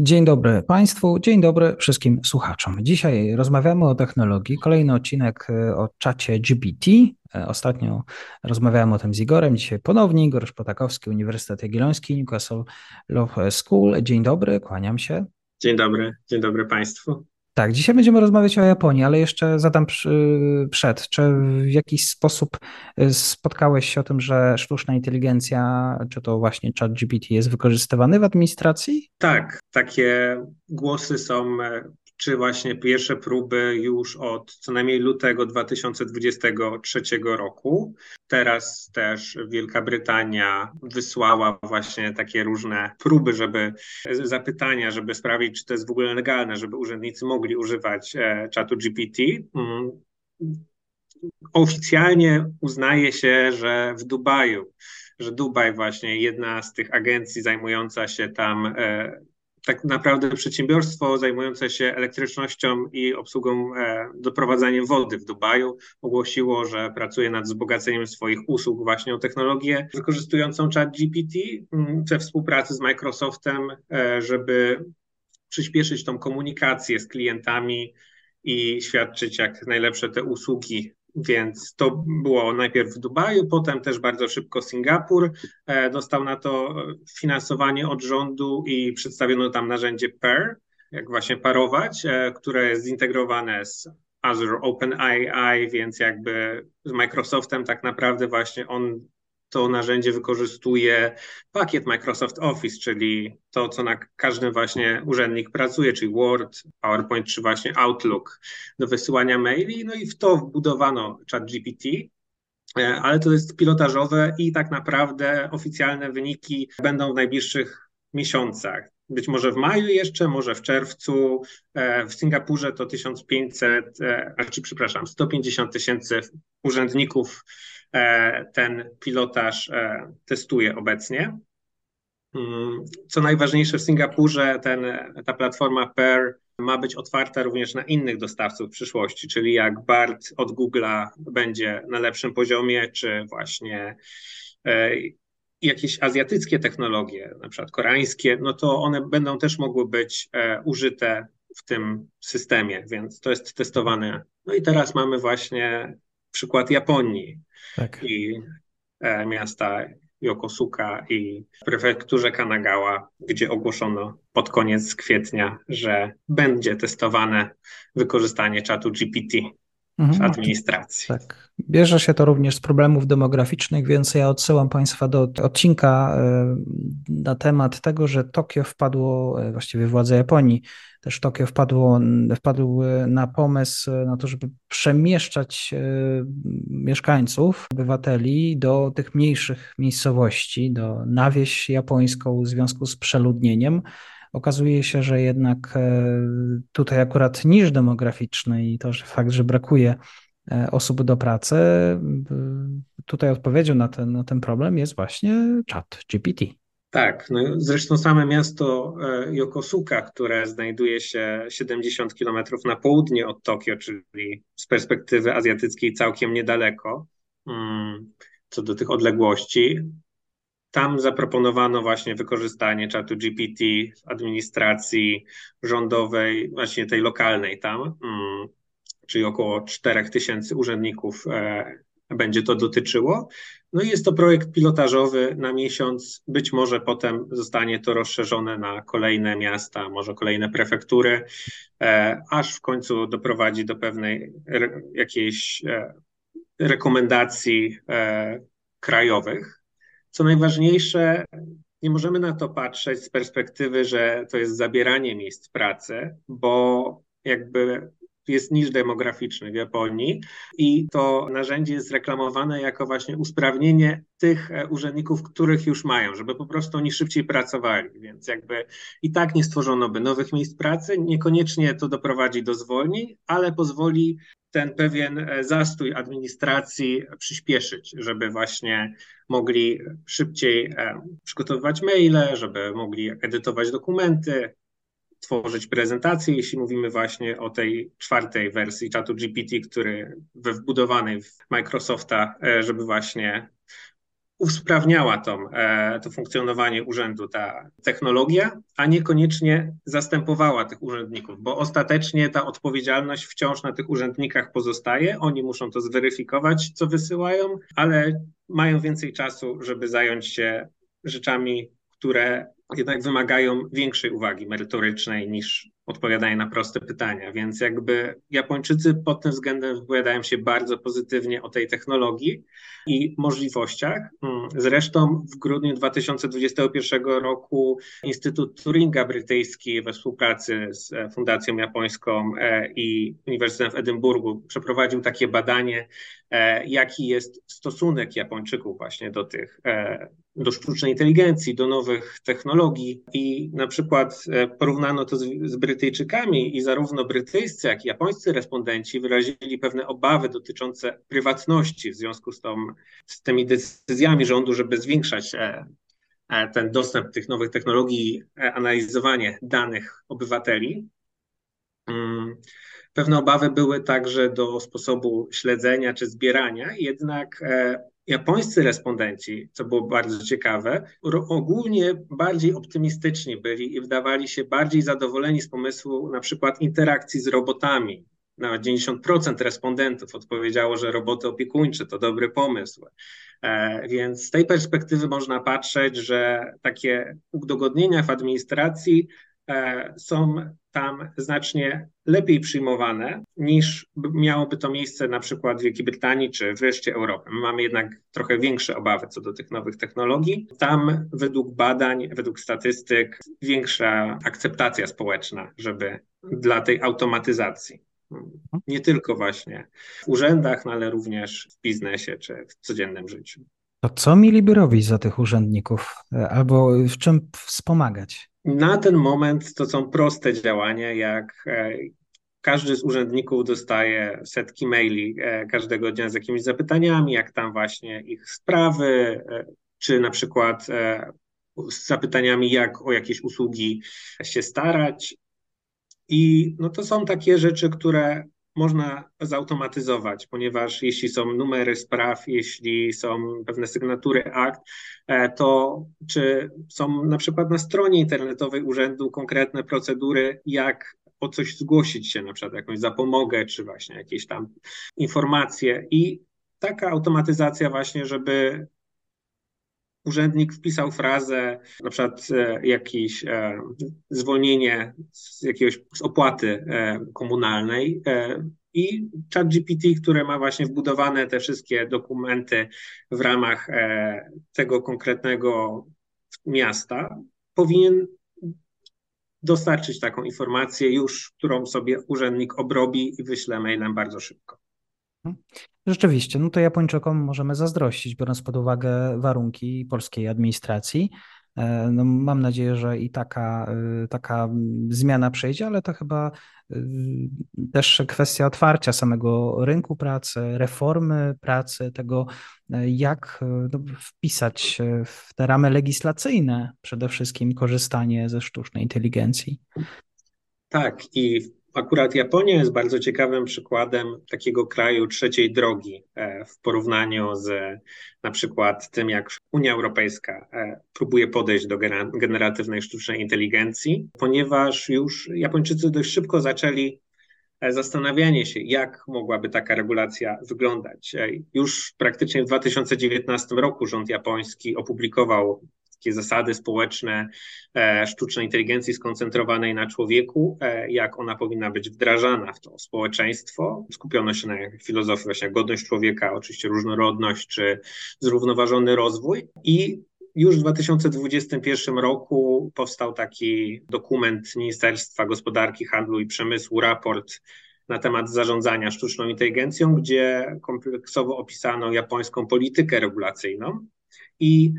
Dzień dobry Państwu, dzień dobry wszystkim słuchaczom. Dzisiaj rozmawiamy o technologii. Kolejny odcinek e, o czacie GPT. E, ostatnio rozmawiałem o tym z Igorem, dzisiaj ponownie Igor Szpotakowski, Uniwersytet Jagielloński, Newcastle Law School. Dzień dobry, kłaniam się. Dzień dobry, dzień dobry Państwu. Tak, dzisiaj będziemy rozmawiać o Japonii, ale jeszcze zadam przed, czy w jakiś sposób y, spotkałeś się o tym, że sztuczna inteligencja, czy to właśnie ChatGPT jest wykorzystywany w administracji? Tak, takie głosy są e, czy właśnie pierwsze próby już od co najmniej lutego 2023 roku. Teraz też Wielka Brytania wysłała właśnie takie różne próby, żeby zapytania, żeby sprawdzić, czy to jest w ogóle legalne, żeby urzędnicy mogli używać e, czatu GPT. Mm. Oficjalnie uznaje się, że w Dubaju, że Dubaj właśnie jedna z tych agencji zajmująca się tam e, tak naprawdę przedsiębiorstwo zajmujące się elektrycznością i obsługą, e, doprowadzaniem wody w Dubaju ogłosiło, że pracuje nad wzbogaceniem swoich usług właśnie o technologię wykorzystującą chat GPT mm, we współpracy z Microsoftem, e, żeby przyspieszyć tą komunikację z klientami i świadczyć jak najlepsze te usługi więc to było najpierw w Dubaju, potem też bardzo szybko Singapur. E, dostał na to finansowanie od rządu i przedstawiono tam narzędzie PAIR, jak właśnie parować, e, które jest zintegrowane z Azure OpenAI, więc jakby z Microsoftem tak naprawdę właśnie on to narzędzie wykorzystuje pakiet Microsoft Office, czyli to, co na każdym właśnie urzędnik pracuje, czyli Word, PowerPoint czy właśnie Outlook do wysyłania maili. No i w to wbudowano ChatGPT. E, ale to jest pilotażowe i tak naprawdę oficjalne wyniki będą w najbliższych miesiącach. Być może w maju jeszcze, może w czerwcu. E, w Singapurze to 1500, e, czy przepraszam, 150 tysięcy urzędników E, ten pilotaż e, testuje obecnie. Mm, co najważniejsze w Singapurze, ten, ta platforma PAIR ma być otwarta również na innych dostawców w przyszłości, czyli jak BART od Google'a będzie na lepszym poziomie, czy właśnie e, jakieś azjatyckie technologie, na przykład koreańskie, no to one będą też mogły być użyte w tym systemie, więc to jest testowane. No i teraz mamy właśnie przykład Japonii tak. i e, miasta Yokosuka i w prefekturze Kanagawa, gdzie ogłoszono pod koniec kwietnia, że będzie testowane wykorzystanie czatu GPT administracji. Tak. Bierze się to również z problemów demograficznych, więc ja odsyłam Państwa do odcinka e, na temat tego, że Tokio wpadło, e, właściwie władze Japonii, też Tokio wpadło, wpadł na pomysł na to, żeby przemieszczać e, mieszkańców, obywateli do tych mniejszych miejscowości, do na wieś japońską w związku z przeludnieniem. Okazuje się, że jednak e, tutaj akurat niż demograficzny i to, że fakt, że brakuje e, osób do pracy, tutaj odpowiedzią na ten, na ten problem jest właśnie chat GPT. Tak, no zresztą same miasto e, Yokosuka, które znajduje się 70 kilometrów na południe od Tokio, czyli z perspektywy azjatyckiej całkiem niedaleko, mm, co do tych odległości, tam zaproponowano właśnie wykorzystanie czatu GPT w administracji rządowej, właśnie tej lokalnej tam, mm, czyli około 4000 urzędników e, będzie to dotyczyło. No i jest to projekt pilotażowy na miesiąc, być może potem zostanie to rozszerzone na kolejne miasta, może kolejne prefektury, e, aż w końcu doprowadzi do pewnej jakiejś e, rekomendacji krajowych. Co najważniejsze, nie możemy na to patrzeć z perspektywy, że to jest zabieranie miejsc pracy, bo jakby jest niż demograficzny w Japonii i to narzędzie jest reklamowane jako właśnie usprawnienie tych e, urzędników, których już mają, żeby po prostu oni szybciej pracowali, więc jakby i tak nie stworzono by nowych miejsc pracy, niekoniecznie to doprowadzi do zwolnień, ale pozwoli ten pewien e, zastój administracji przyspieszyć, żeby właśnie mogli szybciej e, przygotowywać maile, żeby mogli edytować dokumenty, tworzyć prezentacje, jeśli mówimy właśnie o tej czwartej wersji czatu GPT, który we wbudowanej w Microsofta, e, żeby właśnie usprawniała tą, e, to funkcjonowanie urzędu ta technologia, a niekoniecznie zastępowała tych urzędników, bo ostatecznie ta odpowiedzialność wciąż na tych urzędnikach pozostaje. Oni muszą to zweryfikować, co wysyłają, ale mają więcej czasu, żeby zająć się rzeczami, które jednak wymagają większej uwagi merytorycznej niż odpowiadanie na proste pytania. Więc jakby Japończycy pod tym względem wypowiadają się bardzo pozytywnie o tej technologii i możliwościach. Mm, zresztą w grudniu 2021 roku Instytut Turinga brytyjski we współpracy z e, Fundacją Japońską e, i Uniwersytetem w Edynburgu przeprowadził takie badanie, e, jaki jest stosunek Japończyków właśnie do tych do sztucznej inteligencji, do nowych technologii i na przykład porównano to z, z Brytyjczykami i zarówno brytyjscy, jak i japońscy respondenci wyrazili pewne obawy dotyczące prywatności w związku z, tą, z tymi decyzjami rządu, żeby zwiększać e, e, ten dostęp tych nowych technologii, e, analizowanie danych obywateli. Mm, pewne obawy były także do sposobu śledzenia czy zbierania, jednak Japońscy respondenci, co było bardzo ciekawe, ogólnie bardziej optymistyczni byli i wydawali się bardziej zadowoleni z pomysłu na przykład interakcji z robotami. Nawet 90% respondentów odpowiedziało, że roboty opiekuńcze to dobry pomysł. E, więc z tej perspektywy można patrzeć, że takie udogodnienia w administracji są tam znacznie lepiej przyjmowane niż miałoby to miejsce na przykład w Wielkiej Brytanii czy wreszcie Europy. My mamy jednak trochę większe obawy co do tych nowych technologii. Tam według badań, według statystyk większa akceptacja społeczna, żeby dla tej automatyzacji. Nie tylko właśnie w urzędach, no ale również w biznesie czy w codziennym życiu. To co mieliby robić za tych urzędników e, albo w czym wspomagać? Na ten moment to są proste działania, jak e, każdy z urzędników dostaje setki maili e, każdego dnia z jakimiś zapytaniami, jak tam właśnie ich sprawy, czy na przykład z zapytaniami, jak o jakieś usługi się starać. I no to są takie rzeczy, które można zautomatyzować, ponieważ jeśli są numery spraw, jeśli są pewne sygnatury akt, e, to czy są na przykład na stronie internetowej urzędu konkretne procedury, jak o coś zgłosić się, na przykład jakąś zapomogę, czy właśnie jakieś tam informacje. I taka automatyzacja właśnie, żeby urzędnik wpisał frazę, na przykład e, jakieś e, zwolnienie z jakiegoś z opłaty e, komunalnej i ChatGPT, które ma właśnie wbudowane te wszystkie dokumenty w ramach tego konkretnego miasta, powinien dostarczyć taką informację już, którą sobie urzędnik obrobi i wyśle mailem bardzo szybko. Rzeczywiście, no to Japończykom możemy zazdrościć, biorąc pod uwagę warunki polskiej administracji. E, no, mam nadzieję, że i taka, e, taka zmiana przejdzie, ale to chyba e, też kwestia otwarcia samego rynku pracy, reformy pracy, tego jak no, wpisać w te ramy legislacyjne przede wszystkim korzystanie ze sztucznej inteligencji. Tak, i Akurat Japonia jest bardzo ciekawym przykładem takiego kraju trzeciej drogi e, w porównaniu z na przykład tym, jak Unia Europejska e, próbuje podejść do generatywnej sztucznej inteligencji, ponieważ już Japończycy dość szybko zaczęli e, zastanawianie się, jak mogłaby taka regulacja wyglądać. Już praktycznie w 2019 roku rząd japoński opublikował takie zasady społeczne e, sztucznej inteligencji skoncentrowanej na człowieku, e, jak ona powinna być wdrażana w to społeczeństwo. Skupiono się na filozofii właśnie godność człowieka, oczywiście różnorodność czy zrównoważony rozwój i już w 2021 roku powstał taki dokument Ministerstwa Gospodarki, Handlu i Przemysłu, raport na temat zarządzania sztuczną inteligencją, gdzie kompleksowo opisano japońską politykę regulacyjną i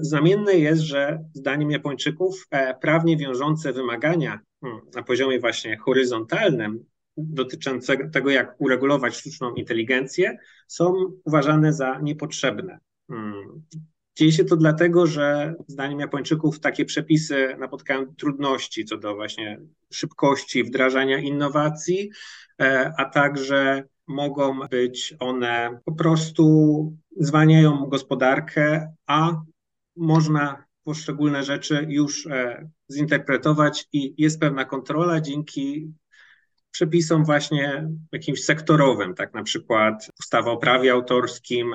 Znamienne jest, że zdaniem Japończyków e, prawnie wiążące wymagania hmm, na poziomie właśnie horyzontalnym dotyczące tego, jak uregulować sztuczną inteligencję, są uważane za niepotrzebne. Hmm. Dzieje się to dlatego, że zdaniem Japończyków takie przepisy napotkają trudności co do właśnie szybkości wdrażania innowacji, e, a także mogą być one po prostu zwalniają gospodarkę, a można poszczególne rzeczy już e, zinterpretować i jest pewna kontrola dzięki przepisom właśnie jakimś sektorowym, tak na przykład ustawa o prawie autorskim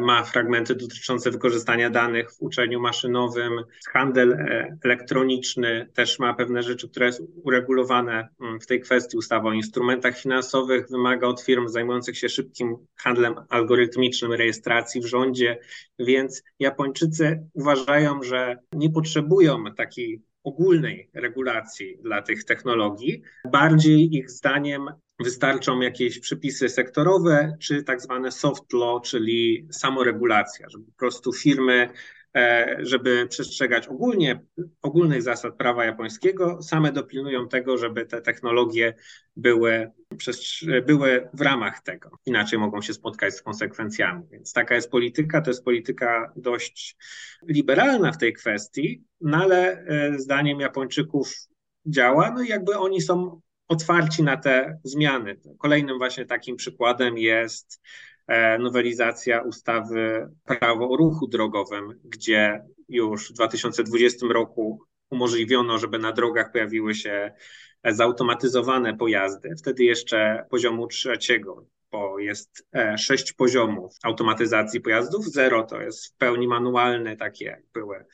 ma fragmenty dotyczące wykorzystania danych w uczeniu maszynowym, handel e, elektroniczny też ma pewne rzeczy, które są uregulowane mm, w tej kwestii. Ustawa o instrumentach finansowych wymaga od firm zajmujących się szybkim handlem algorytmicznym rejestracji w rządzie, więc Japończycy uważają, że nie potrzebują takiej ogólnej regulacji dla tych technologii. Bardziej ich zdaniem wystarczą jakieś przepisy sektorowe, czy tak zwane soft law, czyli samoregulacja, żeby po prostu firmy żeby przestrzegać ogólnie, ogólnych zasad prawa japońskiego, same dopilnują tego, żeby te technologie były, były w ramach tego. Inaczej mogą się spotkać z konsekwencjami. Więc taka jest polityka, to jest polityka dość liberalna w tej kwestii, no ale e, zdaniem Japończyków działa, no i jakby oni są otwarci na te zmiany. Kolejnym właśnie takim przykładem jest E, nowelizacja ustawy Prawo o ruchu drogowym, gdzie już w 2020 roku umożliwiono, żeby na drogach pojawiły się zautomatyzowane pojazdy, wtedy jeszcze poziomu trzeciego, bo jest e, sześć poziomów automatyzacji pojazdów. Zero to jest w pełni manualny, takie jak były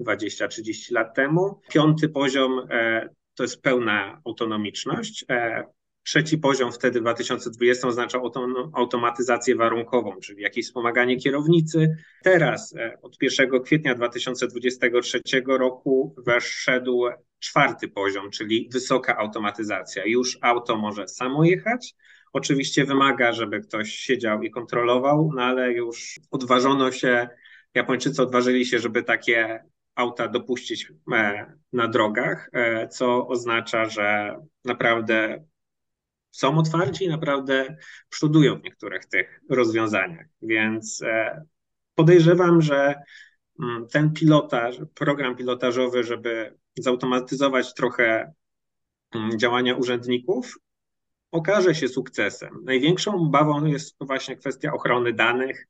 20-30 lat temu. Piąty poziom e, to jest pełna autonomiczność. Trzeci poziom wtedy w 2020 oznaczał automatyzację warunkową, czyli jakieś wspomaganie kierownicy. Teraz e, od 1 kwietnia 2023 roku weszedł czwarty poziom, czyli wysoka automatyzacja. Już auto może samo jechać. Oczywiście wymaga, żeby ktoś siedział i kontrolował, no ale już odważono się, Japończycy odważyli się, żeby takie auta dopuścić e, na drogach, e, co oznacza, że naprawdę są otwarci i naprawdę przodują w niektórych tych rozwiązaniach. Więc e, podejrzewam, że mm, ten pilotaż, program pilotażowy, żeby zautomatyzować trochę mm, działania urzędników, okaże się sukcesem. Największą obawą jest właśnie kwestia ochrony danych,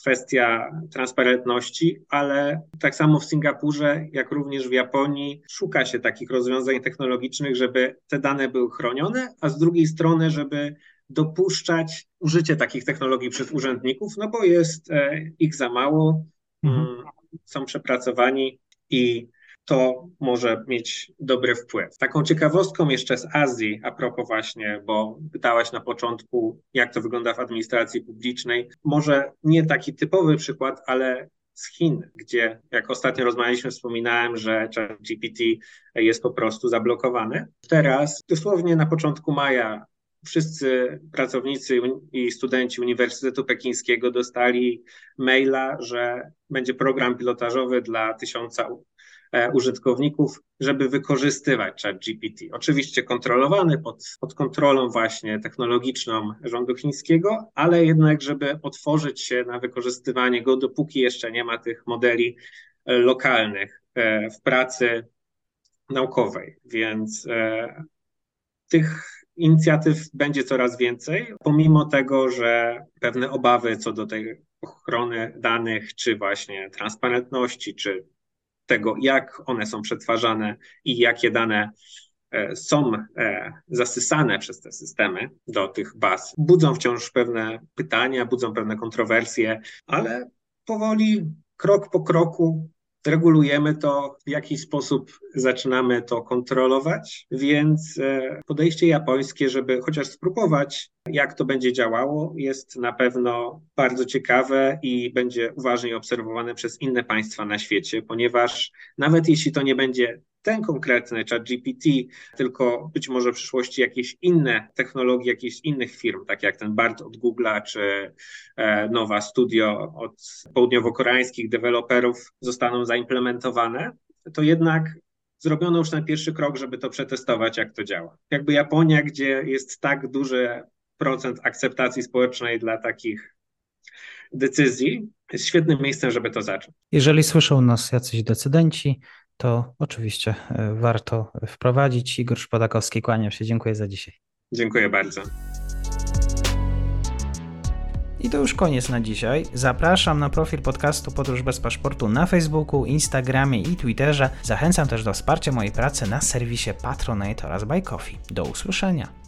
kwestia transparentności, ale tak samo w Singapurze, jak również w Japonii, szuka się takich rozwiązań technologicznych, żeby te dane były chronione, a z drugiej strony, żeby dopuszczać użycie takich technologii przez urzędników, no bo jest e, ich za mało, mhm. Mm, są przepracowani i to może mieć dobry wpływ. Taką ciekawostką jeszcze z Azji, a propos właśnie, bo pytałaś na początku, jak to wygląda w administracji publicznej, może nie taki typowy przykład, ale z Chin, gdzie jak ostatnio rozmawialiśmy, wspominałem, że GPT jest po prostu zablokowany. Teraz, dosłownie na początku maja, wszyscy pracownicy i studenci Uniwersytetu Pekińskiego dostali maila, że będzie program pilotażowy dla tysiąca użytkowników, żeby wykorzystywać ChatGPT. Oczywiście kontrolowany pod, pod kontrolą właśnie technologiczną rządu chińskiego, ale jednak, żeby otworzyć się na wykorzystywanie go, dopóki jeszcze nie ma tych modeli e, lokalnych e, w pracy naukowej. Więc tych inicjatyw będzie coraz więcej, pomimo tego, że pewne obawy co do tej ochrony danych, czy właśnie transparentności, czy tego, jak one są przetwarzane i jakie dane e, są e, zasysane przez te systemy do tych baz, budzą wciąż pewne pytania, budzą pewne kontrowersje, ale powoli, krok po kroku regulujemy to, w jaki sposób zaczynamy to kontrolować, więc e, podejście japońskie, żeby chociaż spróbować, jak to będzie działało, jest na pewno bardzo ciekawe i będzie uważnie obserwowane przez inne państwa na świecie, ponieważ nawet jeśli to nie będzie ten konkretny ChatGPT, tylko być może w przyszłości jakieś inne technologie jakichś innych firm, tak jak ten BART od Google'a czy e, Nowa Studio od południowo-koreańskich deweloperów zostaną zaimplementowane, to jednak zrobiono już ten pierwszy krok, żeby to przetestować, jak to działa. Jakby Japonia, gdzie jest tak duży procent akceptacji społecznej dla takich decyzji, jest świetnym miejscem, żeby to zacząć. Jeżeli słyszą nas jacyś decydenci, to oczywiście e, warto wprowadzić. Igor Szpadakowski, kłaniam się. Dziękuję za dzisiaj. Dziękuję bardzo. I to już koniec na dzisiaj. Zapraszam na profil podcastu Podróż bez paszportu na Facebooku, Instagramie i Twitterze. Zachęcam też do wsparcia mojej pracy na serwisie Patronite oraz Buy Coffee. Do usłyszenia.